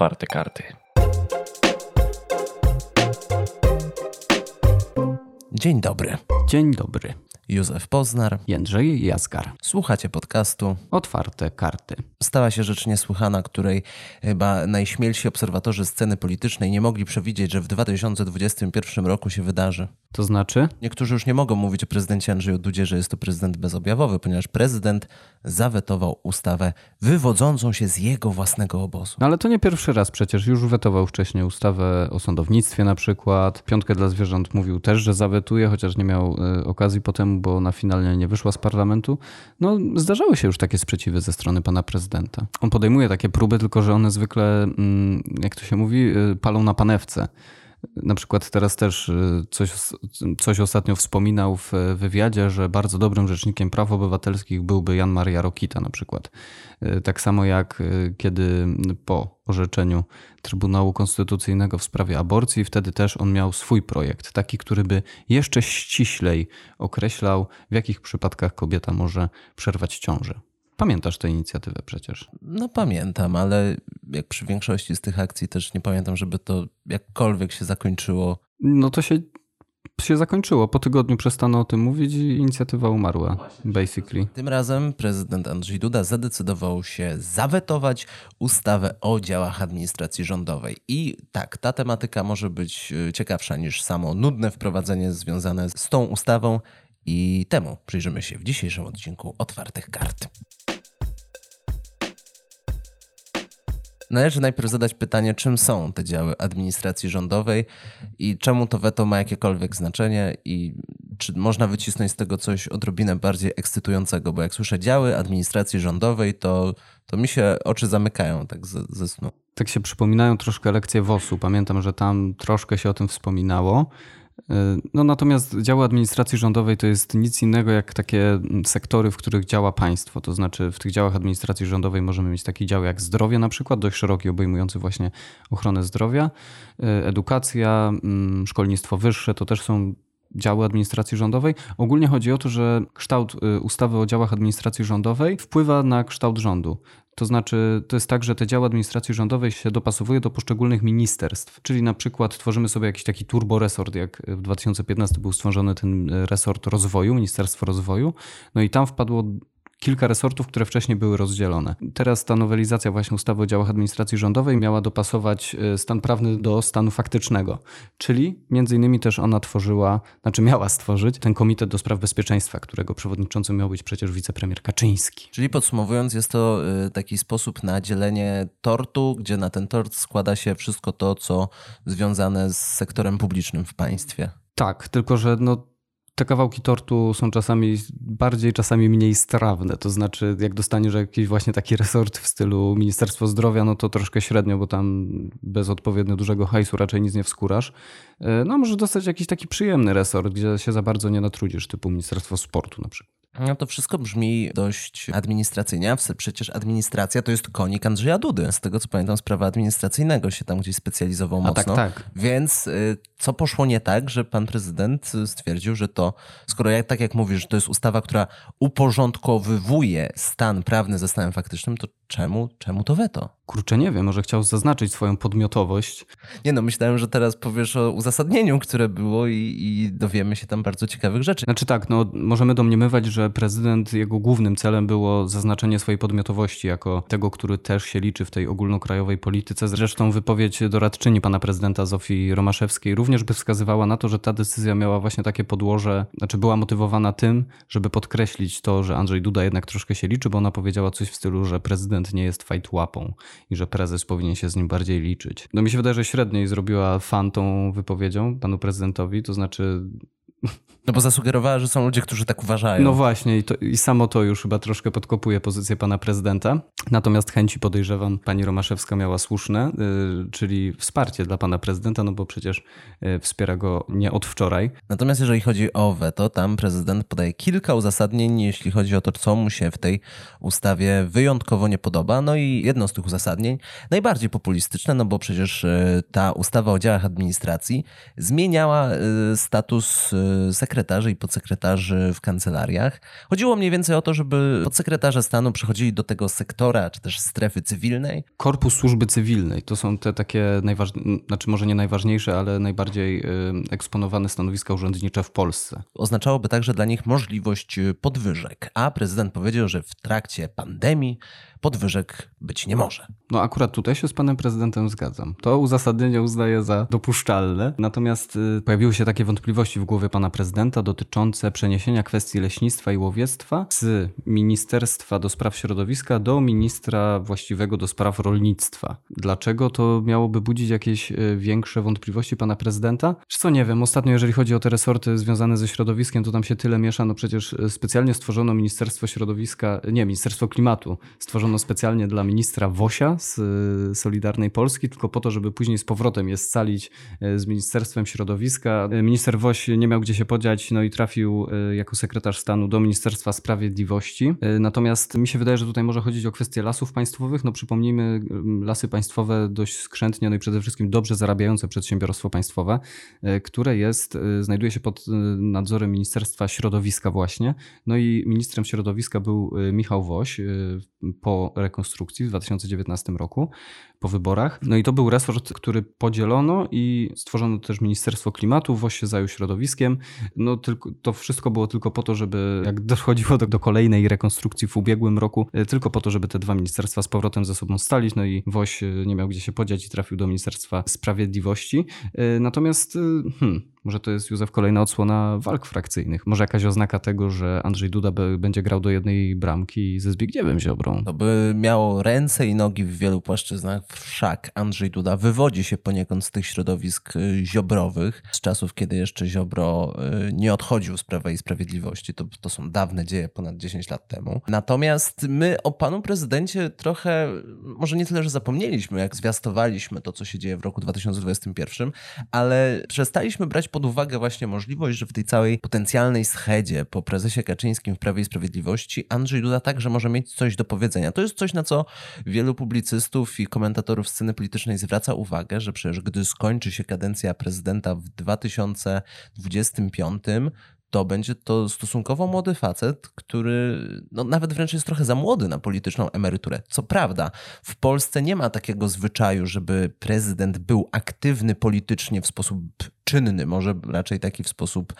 otwarte karty. Dzień dobry. Dzień dobry. Józef Poznar. Jędrzej Jaskar. Słuchacie podcastu Otwarte karty. Stała się rzecz niesłychana, której chyba najśmielsi obserwatorzy sceny politycznej nie mogli przewidzieć, że w 2021 roku się wydarzy. To znaczy? Niektórzy już nie mogą mówić o prezydencie Andrzeju Dudzie, że jest to prezydent bezobjawowy, ponieważ prezydent zawetował ustawę wywodzącą się z jego własnego obozu. No ale to nie pierwszy raz przecież. Już wetował wcześniej ustawę o sądownictwie na przykład. Piątkę dla zwierząt mówił też, że zawetuje, chociaż nie miał y, okazji potem, bo na finalnie nie wyszła z parlamentu. No zdarzały się już takie sprzeciwy ze strony pana prezydenta. On podejmuje takie próby, tylko że one zwykle, mm, jak to się mówi, y, palą na panewce. Na przykład teraz też y, coś, coś ostatnio wspominał w wywiadzie, że bardzo dobrym rzecznikiem praw obywatelskich byłby Jan Maria Rokita na przykład. Y, tak samo jak y, kiedy po orzeczeniu Trybunału Konstytucyjnego w sprawie aborcji, wtedy też on miał swój projekt, taki, który by jeszcze ściślej określał, w jakich przypadkach kobieta może przerwać ciążę. Pamiętasz tę inicjatywę przecież? No pamiętam, ale jak przy większości z tych akcji też nie pamiętam, żeby to jakkolwiek się zakończyło. No to się, się zakończyło. Po tygodniu przestano o tym mówić i inicjatywa umarła, basically. Tym razem prezydent Andrzej Duda zadecydował się zawetować ustawę o działach administracji rządowej. I tak, ta tematyka może być e, ciekawsza niż samo nudne wprowadzenie związane z tą ustawą. I temu przyjrzymy się w dzisiejszym odcinku Otwartych Kart. Należy najpierw zadać pytanie, czym są te działy administracji rządowej i czemu to weto ma jakiekolwiek znaczenie i czy można wycisnąć z tego coś odrobinę bardziej ekscytującego, bo jak słyszę działy administracji rządowej, to, to mi się oczy zamykają tak ze, ze snu. Tak się przypominają troszkę lekcje WOS-u. Pamiętam, że tam troszkę się o tym wspominało. No natomiast działy administracji rządowej to jest nic innego jak takie sektory, w których działa państwo. To znaczy w tych działach administracji rządowej możemy mieć taki dział jak zdrowie na przykład, dość szeroki, obejmujący właśnie ochronę zdrowia, edukacja, mm, szkolnictwo wyższe, to też są działy administracji rządowej. Ogólnie chodzi o to, że kształt y, ustawy o działach administracji rządowej wpływa na kształt rządu. To znaczy, to jest tak, że te działy administracji rządowej się dopasowuje do poszczególnych ministerstw. Czyli na przykład tworzymy sobie jakiś taki turboresort, jak w 2015 był stworzony ten resort rozwoju, Ministerstwo Rozwoju. No i tam wpadło kilka resortów, które wcześniej były rozdzielone. Teraz ta nowelizacja właśnie ustawy o działach administracji rządowej miała dopasować e, stan prawny do stanu faktycznego, czyli między innymi też ona tworzyła, znaczy miała stworzyć ten Komitet do Spraw Bezpieczeństwa, którego przewodniczącym miał być przecież wicepremier Kaczyński. Czyli podsumowując, jest to e, taki sposób na dzielenie tortu, gdzie na ten tort składa się wszystko to, co związane z sektorem publicznym w państwie. Tak, tylko że no, te kawałki tortu są czasami bardziej, czasami mniej strawne. To znaczy, jak dostaniesz jakiś właśnie taki resort w stylu Ministerstwo Zdrowia, no to troszkę średnio, bo tam bez odpowiednio dużego hajsu raczej nic nie wskórasz. E, no, może dostać jakiś taki przyjemny resort, gdzie się za bardzo nie natrudzisz, typu Ministerstwo Sportu na przykład. No to wszystko brzmi dość administracyjnie, przecież administracja to jest konik Andrzeja Dudy. Z tego co pamiętam, sprawa administracyjnego się tam gdzieś specjalizował A tak, mocno. Tak. Więc y, co poszło nie tak, że pan prezydent stwierdził, że to, skoro jak, tak jak mówisz, że to jest ustawa, która uporządkowywuje stan prawny ze stanem faktycznym, to czemu, czemu to weto? Kurczę, nie wiem, może chciał zaznaczyć swoją podmiotowość. Nie no, myślałem, że teraz powiesz o uzasadnieniu, które było i, i dowiemy się tam bardzo ciekawych rzeczy. Znaczy tak, no możemy domniemywać, że prezydent, jego głównym celem było zaznaczenie swojej podmiotowości jako tego, który też się liczy w tej ogólnokrajowej polityce. Zresztą wypowiedź doradczyni pana prezydenta Zofii Romaszewskiej również by wskazywała na to, że ta decyzja miała właśnie takie podłoże, znaczy była motywowana tym, żeby podkreślić to, że Andrzej Duda jednak troszkę się liczy, bo ona powiedziała coś w stylu, że prezydent nie jest fajt łapą i że prezes powinien się z nim bardziej liczyć. No mi się wydaje, że średniej zrobiła fan tą wypowiedzią panu prezydentowi, to znaczy no bo zasugerowała, że są ludzie, którzy tak uważają. No właśnie, i, to, i samo to już chyba troszkę podkopuje pozycję pana prezydenta. Natomiast chęci podejrzewam, pani Romaszewska miała słuszne, yy, czyli wsparcie dla pana prezydenta, no bo przecież yy, wspiera go nie od wczoraj. Natomiast jeżeli chodzi o weto, tam prezydent podaje kilka uzasadnień, jeśli chodzi o to, co mu się w tej ustawie wyjątkowo nie podoba. No i jedno z tych uzasadnień, najbardziej populistyczne, no bo przecież yy, ta ustawa o działach administracji zmieniała y, status y, y, sekretarzy i podsekretarzy w kancelariach. Chodziło mniej więcej o to, żeby podsekretarze stanu przechodzili do tego sektora, czy też strefy cywilnej. Korpus Służby Cywilnej to są te takie najważniejsze, znaczy może nie najważniejsze, ale najbardziej y, eksponowane stanowiska urzędnicze w Polsce. Oznaczałoby także dla nich możliwość podwyżek, a prezydent powiedział, że w trakcie pandemii podwyżek być nie może. No akurat tutaj się z panem prezydentem zgadzam. To uzasadnienie uznaję za dopuszczalne. Natomiast y, pojawiły się takie wątpliwości w głowie pana prezydenta dotyczące przeniesienia kwestii leśnictwa i łowiectwa z Ministerstwa do Spraw Środowiska do ministra właściwego do spraw rolnictwa. Dlaczego to miałoby budzić jakieś y, większe wątpliwości pana prezydenta? Co nie wiem, ostatnio jeżeli chodzi o te resorty związane ze środowiskiem, to tam się tyle miesza, no przecież y, specjalnie stworzono Ministerstwo Środowiska, nie, Ministerstwo Klimatu, stworzono specjalnie dla ministra Wosia z y, Solidarnej Polski, tylko po to, żeby później z powrotem je scalić y, z Ministerstwem Środowiska. Y, Minister Woś nie miał gdzie się podziać, no i trafił jako sekretarz stanu do Ministerstwa Sprawiedliwości. Natomiast mi się wydaje, że tutaj może chodzić o kwestię lasów państwowych. No przypomnijmy, lasy państwowe dość skrzętnie, no i przede wszystkim dobrze zarabiające przedsiębiorstwo państwowe, które jest, znajduje się pod nadzorem Ministerstwa Środowiska właśnie. No i ministrem środowiska był Michał Woś po rekonstrukcji w 2019 roku, po wyborach. No i to był resort, który podzielono i stworzono też Ministerstwo Klimatu, WOŚ się zajął środowiskiem. No tylko, to wszystko było tylko po to, żeby jak dochodziło do, do kolejnej rekonstrukcji w ubiegłym roku, e, tylko po to, żeby te dwa ministerstwa z powrotem ze sobą stalić, no i WOŚ e, nie miał gdzie się podziać i trafił do Ministerstwa Sprawiedliwości. E, natomiast hmm, może to jest, Józef, kolejna odsłona walk frakcyjnych. Może jakaś oznaka tego, że Andrzej Duda będzie grał do jednej bramki ze Zbigniewem Ziobrą. To by miało ręce i nogi w wielu płaszczyznach. Wszak Andrzej Duda wywodzi się poniekąd z tych środowisk y, ziobrowych, z czasów, kiedy jeszcze Ziobro y, nie odchodził z Prawa i Sprawiedliwości. To, to są dawne dzieje, ponad 10 lat temu. Natomiast my o panu prezydencie trochę, może nie tyle, że zapomnieliśmy, jak zwiastowaliśmy to, co się dzieje w roku 2021, ale przestaliśmy brać pod uwagę właśnie możliwość, że w tej całej potencjalnej schedzie po prezesie Kaczyńskim w Prawie i Sprawiedliwości Andrzej Duda także może mieć coś do powiedzenia. To jest coś, na co wielu publicystów i komentatorów sceny politycznej zwraca uwagę, że przecież gdy skończy się kadencja prezydenta w 2025, to będzie to stosunkowo młody facet, który no, nawet wręcz jest trochę za młody na polityczną emeryturę. Co prawda, w Polsce nie ma takiego zwyczaju, żeby prezydent był aktywny politycznie w sposób czynny, może raczej taki w sposób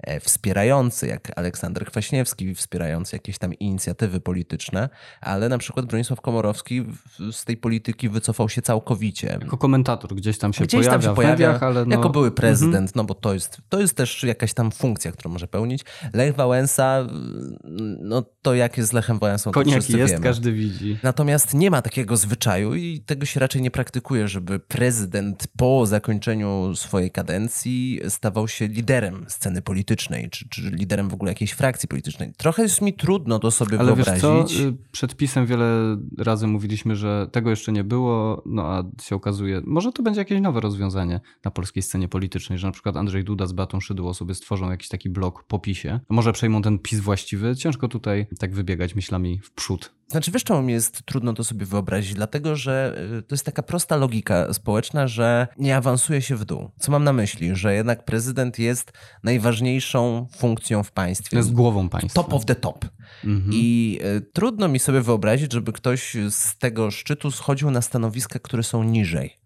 e, wspierający, jak Aleksander Kwaśniewski, wspierający jakieś tam inicjatywy polityczne, ale na przykład Bronisław Komorowski z tej polityki wycofał się całkowicie. Jako komentator gdzieś tam się gdzieś pojawia tam się pojawia, mediach, ale no... Jako były prezydent, mm -hmm. no bo to jest, to jest też jakaś tam funkcja, którą może pełnić. Lech Wałęsa, no to jak jest z Lechem Wałęsą, to Koniak jest, wiemy. każdy widzi. Natomiast nie ma takiego zwyczaju i tego się raczej nie praktykuje, żeby prezydent po zakończeniu swojej kadencji stawał się liderem sceny politycznej, czy, czy liderem w ogóle jakiejś frakcji politycznej. Trochę jest mi trudno to sobie Ale wyobrazić. Wiesz co? Y, przed pisem wiele razy mówiliśmy, że tego jeszcze nie było, no a się okazuje, może to będzie jakieś nowe rozwiązanie na polskiej scenie politycznej, że na przykład Andrzej Duda z Batą Szydło sobie stworzą jakiś taki blok po pisie. Może przejmą ten pis właściwy. Ciężko tutaj tak wybiegać myślami w przód znaczy, wiesz, czemu mi jest trudno to sobie wyobrazić? Dlatego, że y, to jest taka prosta logika społeczna, że nie awansuje się w dół. Co mam na myśli? Że jednak prezydent jest najważniejszą funkcją w państwie. Jest głową państwa. Top of the top. Mhm. I y, trudno mi sobie wyobrazić, żeby ktoś z tego szczytu schodził na stanowiska, które są niżej.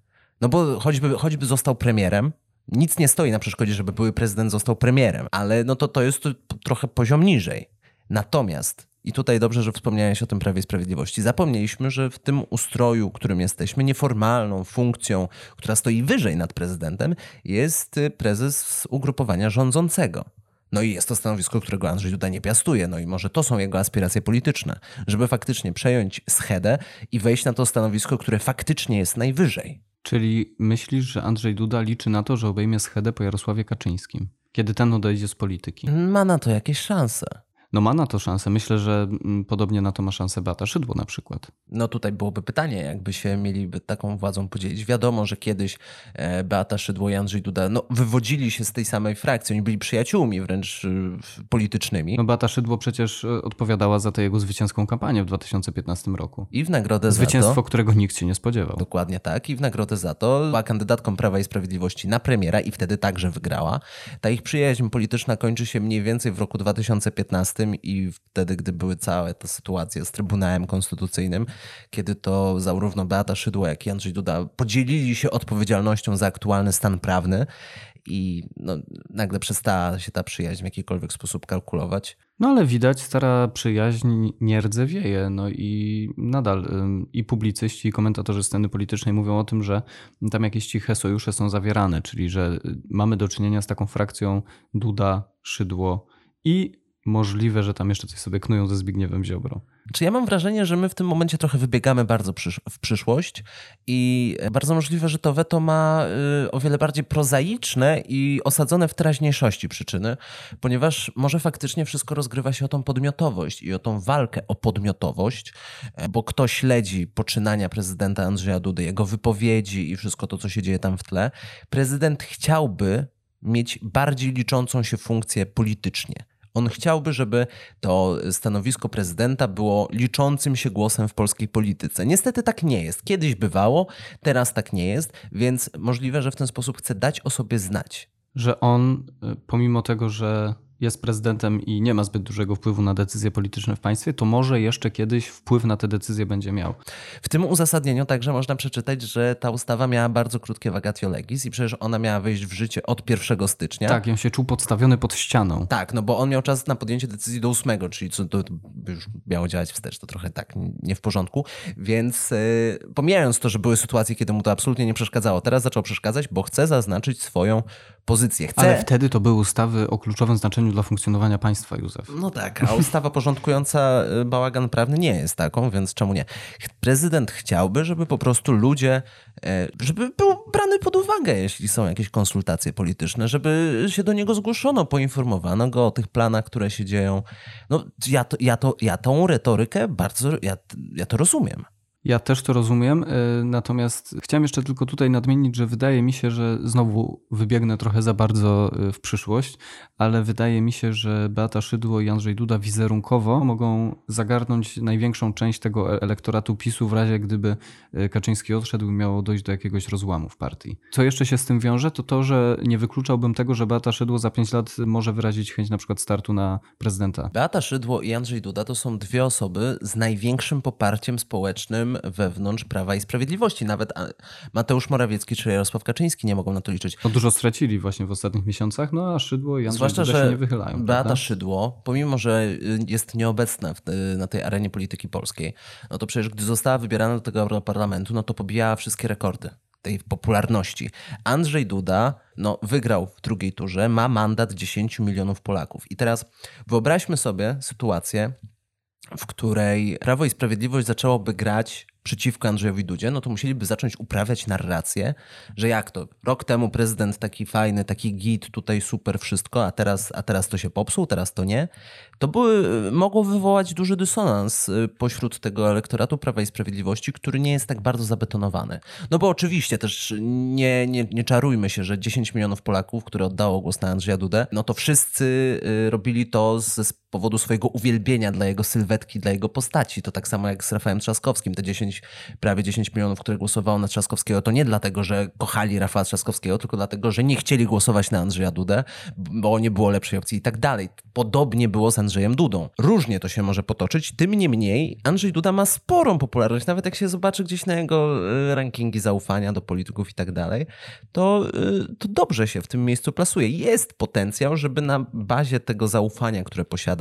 No bo choćby, choćby został premierem, nic nie stoi na przeszkodzie, żeby były prezydent został premierem, ale no to to jest trochę poziom niżej. Natomiast i tutaj dobrze, że wspomniałeś o tym Prawie Sprawiedliwości. Zapomnieliśmy, że w tym ustroju, którym jesteśmy, nieformalną funkcją, która stoi wyżej nad prezydentem, jest prezes ugrupowania rządzącego. No i jest to stanowisko, którego Andrzej Duda nie piastuje. No i może to są jego aspiracje polityczne, żeby faktycznie przejąć schedę i wejść na to stanowisko, które faktycznie jest najwyżej. Czyli myślisz, że Andrzej Duda liczy na to, że obejmie schedę po Jarosławie Kaczyńskim, kiedy ten odejdzie z polityki? Ma na to jakieś szanse. No ma na to szansę. Myślę, że mm, podobnie na to ma szansę Beata Szydło na przykład. No tutaj byłoby pytanie, jakby się mieliby taką władzą podzielić. Wiadomo, że kiedyś e, Beata Szydło i Andrzej Duda no, wywodzili się z tej samej frakcji. Oni byli przyjaciółmi wręcz y, politycznymi. No Beata Szydło przecież e, odpowiadała za tę jego zwycięską kampanię w 2015 roku. I w nagrodę Zwycięstwo, za to... którego nikt się nie spodziewał. Dokładnie tak. I w nagrodę za to była kandydatką Prawa i Sprawiedliwości na premiera i wtedy także wygrała. Ta ich przyjaźń polityczna kończy się mniej więcej w roku 2015 i wtedy, gdy były całe te sytuacje z Trybunałem Konstytucyjnym, kiedy to zarówno Beata Szydło, jak i Andrzej Duda podzielili się odpowiedzialnością za aktualny stan prawny i no, nagle przestała się ta przyjaźń w jakikolwiek sposób kalkulować. No ale widać, stara przyjaźń nie rdzewieje. No i nadal i publicyści, i komentatorzy sceny politycznej mówią o tym, że tam jakieś ciche sojusze są zawierane, czyli że y, mamy do czynienia z taką frakcją Duda, Szydło i możliwe, że tam jeszcze coś sobie knują ze Zbigniewem Ziobro. Czy ja mam wrażenie, że my w tym momencie trochę wybiegamy bardzo przysz w przyszłość i bardzo możliwe, że to weto ma y, o wiele bardziej prozaiczne i osadzone w teraźniejszości przyczyny, ponieważ może faktycznie wszystko rozgrywa się o tą podmiotowość i o tą walkę o podmiotowość, e, bo kto śledzi poczynania prezydenta Andrzeja Dudy, jego wypowiedzi i wszystko to, co się dzieje tam w tle, prezydent chciałby mieć bardziej liczącą się funkcję politycznie. On chciałby, żeby to stanowisko prezydenta było liczącym się głosem w polskiej polityce. Niestety tak nie jest. Kiedyś bywało, teraz tak nie jest, więc możliwe, że w ten sposób chce dać o sobie znać. Że on, y, pomimo tego, że jest prezydentem i nie ma zbyt dużego wpływu na decyzje polityczne w państwie, to może jeszcze kiedyś wpływ na te decyzje będzie miał. W tym uzasadnieniu także można przeczytać, że ta ustawa miała bardzo krótkie vacatio legis i przecież ona miała wejść w życie od 1 stycznia. Tak, on się czuł podstawiony pod ścianą. Tak, no bo on miał czas na podjęcie decyzji do 8, czyli co to już miało działać wstecz, to trochę tak nie w porządku, więc yy, pomijając to, że były sytuacje, kiedy mu to absolutnie nie przeszkadzało, teraz zaczął przeszkadzać, bo chce zaznaczyć swoją pozycję. Chce... Ale wtedy to były ustawy o kluczowym znaczeniu dla funkcjonowania państwa, Józef. No tak, a ustawa porządkująca y, bałagan prawny nie jest taką, więc czemu nie? Prezydent chciałby, żeby po prostu ludzie, e, żeby był brany pod uwagę, jeśli są jakieś konsultacje polityczne, żeby się do niego zgłoszono, poinformowano go o tych planach, które się dzieją. No ja, to, ja, to, ja tą retorykę bardzo, ja, ja to rozumiem. Ja też to rozumiem, y, natomiast chciałem jeszcze tylko tutaj nadmienić, że wydaje mi się, że znowu wybiegnę trochę za bardzo y, w przyszłość, ale wydaje mi się, że Beata Szydło i Andrzej Duda wizerunkowo mogą zagarnąć największą część tego e- elektoratu PiSu w razie gdyby y, Kaczyński odszedł i miało dojść do jakiegoś rozłamu w partii. Co jeszcze się z tym wiąże, to to, że nie wykluczałbym tego, że Beata Szydło za pięć lat może wyrazić chęć na przykład startu na prezydenta. Beata Szydło i Andrzej Duda to są dwie osoby z największym poparciem społecznym wewnątrz Prawa i Sprawiedliwości. Nawet Mateusz Morawiecki czy Jarosław Kaczyński nie mogą na to liczyć. No dużo stracili właśnie w ostatnich miesiącach, no a Szydło i Andrzej Zwłaszcza, że się nie wychylają. Beata prawda? Szydło, pomimo, że jest nieobecna w, na tej arenie polityki polskiej, no to przecież gdy została wybierana do tego parlamentu, no to pobijała wszystkie rekordy tej popularności. Andrzej Duda no, wygrał w drugiej turze, ma mandat 10 milionów Polaków. I teraz wyobraźmy sobie sytuację, w której Prawo i Sprawiedliwość zaczęłoby grać przeciwko Andrzejowi Dudzie, no to musieliby zacząć uprawiać narrację, że jak to, rok temu prezydent taki fajny, taki git, tutaj super wszystko, a teraz, a teraz to się popsuł, teraz to nie. To były, mogło wywołać duży dysonans y, pośród tego elektoratu Prawa i Sprawiedliwości, który nie jest tak bardzo zabetonowany. No bo oczywiście też nie, nie, nie czarujmy się, że 10 milionów Polaków, które oddało głos na Andrzeja Dudę, no to wszyscy y, robili to z powodu swojego uwielbienia dla jego sylwetki, dla jego postaci. To tak samo jak z Rafałem Trzaskowskim. Te 10, prawie 10 milionów, które głosowało na Trzaskowskiego, to nie dlatego, że kochali Rafała Trzaskowskiego, tylko dlatego, że nie chcieli głosować na Andrzeja Dudę, bo nie było lepszej opcji i tak dalej. Podobnie było z Andrzejem Dudą. Różnie to się może potoczyć, tym niemniej Andrzej Duda ma sporą popularność. Nawet jak się zobaczy gdzieś na jego y, rankingi zaufania do polityków i tak dalej, to, y, to dobrze się w tym miejscu plasuje. Jest potencjał, żeby na bazie tego zaufania, które posiada,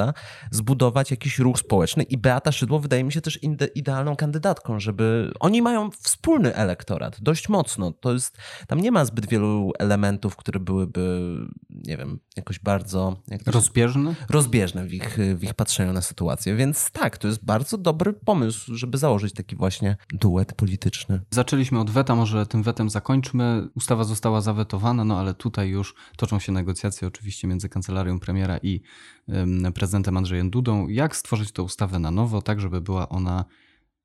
zbudować jakiś ruch społeczny i Beata Szydło wydaje mi się też idealną kandydatką, żeby oni mają wspólny elektorat dość mocno. To jest, tam nie ma zbyt wielu elementów, które byłyby, nie wiem, jakoś bardzo... Jak rozbieżne? Rozbieżne w ich, w ich patrzeniu na sytuację, więc tak, to jest bardzo dobry pomysł, żeby założyć taki właśnie duet polityczny. Zaczęliśmy od weta, może tym wetem zakończmy. Ustawa została zawetowana, no ale tutaj już toczą się negocjacje oczywiście między kancelarią premiera i um, prezydentem prezydentem Andrzejem Dudą, jak stworzyć tę ustawę na nowo, tak żeby była ona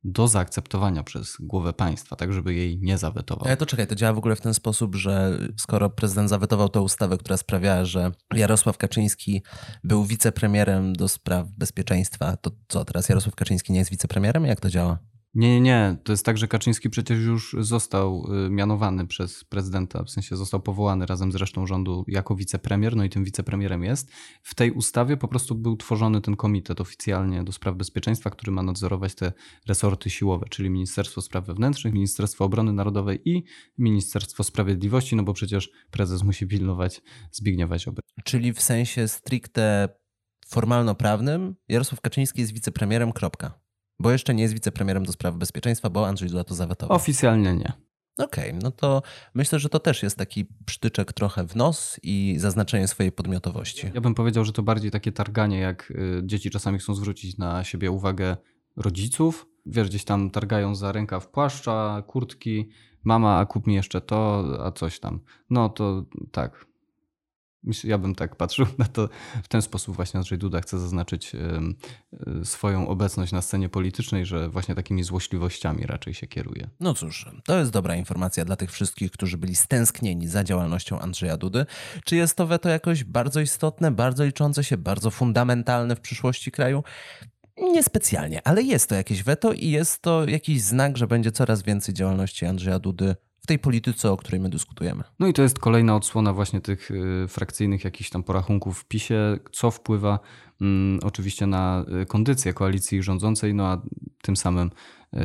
do zaakceptowania przez głowę państwa, tak żeby jej nie zawetował. Ale to czekaj, to działa w ogóle w ten sposób, że skoro prezydent zawetował tę ustawę, która sprawiała, że Jarosław Kaczyński był wicepremierem do spraw bezpieczeństwa, to co, teraz Jarosław Kaczyński nie jest wicepremierem? Jak to działa? Nie, nie, nie. To jest tak, że Kaczyński przecież już został y, mianowany przez prezydenta, w sensie został powołany razem z resztą rządu jako wicepremier, no i tym wicepremierem jest. W tej ustawie po prostu był tworzony ten komitet oficjalnie do spraw bezpieczeństwa, który ma nadzorować te resorty siłowe, czyli Ministerstwo Spraw Wewnętrznych, Ministerstwo Obrony Narodowej i Ministerstwo Sprawiedliwości, no bo przecież prezes musi pilnować Zbigniewa Ziobry. Czyli w sensie stricte formalno-prawnym Jarosław Kaczyński jest wicepremierem, kropka. Bo jeszcze nie jest wicepremierem do spraw bezpieczeństwa, bo Andrzej Duda to zawetował. Oficjalnie nie. Okej, okay, no to myślę, że to też jest taki przytyczek trochę w nos i zaznaczenie swojej podmiotowości. Ja bym powiedział, że to bardziej takie targanie, jak y, dzieci czasami chcą zwrócić na siebie uwagę rodziców. Wiesz, gdzieś tam targają za rękaw płaszcza, kurtki. Mama, a kup mi jeszcze to, a coś tam. No to tak, ja bym tak patrzył na to w ten sposób właśnie Andrzej Duda chce zaznaczyć swoją obecność na scenie politycznej, że właśnie takimi złośliwościami raczej się kieruje. No cóż, to jest dobra informacja dla tych wszystkich, którzy byli stęsknieni za działalnością Andrzeja Dudy. Czy jest to weto jakoś bardzo istotne, bardzo liczące się, bardzo fundamentalne w przyszłości kraju? Niespecjalnie, ale jest to jakieś weto i jest to jakiś znak, że będzie coraz więcej działalności Andrzeja Dudy w tej polityce, o której my dyskutujemy. No i to jest kolejna odsłona właśnie tych y, frakcyjnych jakichś tam porachunków w PiSie, co wpływa mm, oczywiście na y, kondycję koalicji rządzącej, no a tym samym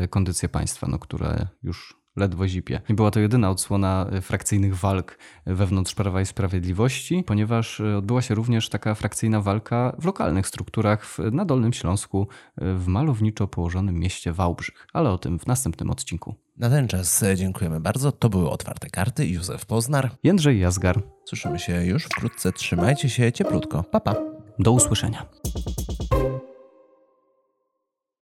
y, kondycję państwa, no, które już ledwo zipie. Nie była to jedyna odsłona frakcyjnych walk wewnątrz Prawa i Sprawiedliwości, ponieważ odbyła się również taka frakcyjna walka w lokalnych strukturach w, na Dolnym Śląsku, w malowniczo położonym mieście Wałbrzych. Ale o tym w następnym odcinku. Na ten czas dziękujemy bardzo. To były Otwarte Karty. Józef Poznar. Jędrzej Jazgar. Słyszymy się już wkrótce. Trzymajcie się cieplutko. Pa, pa. Do usłyszenia.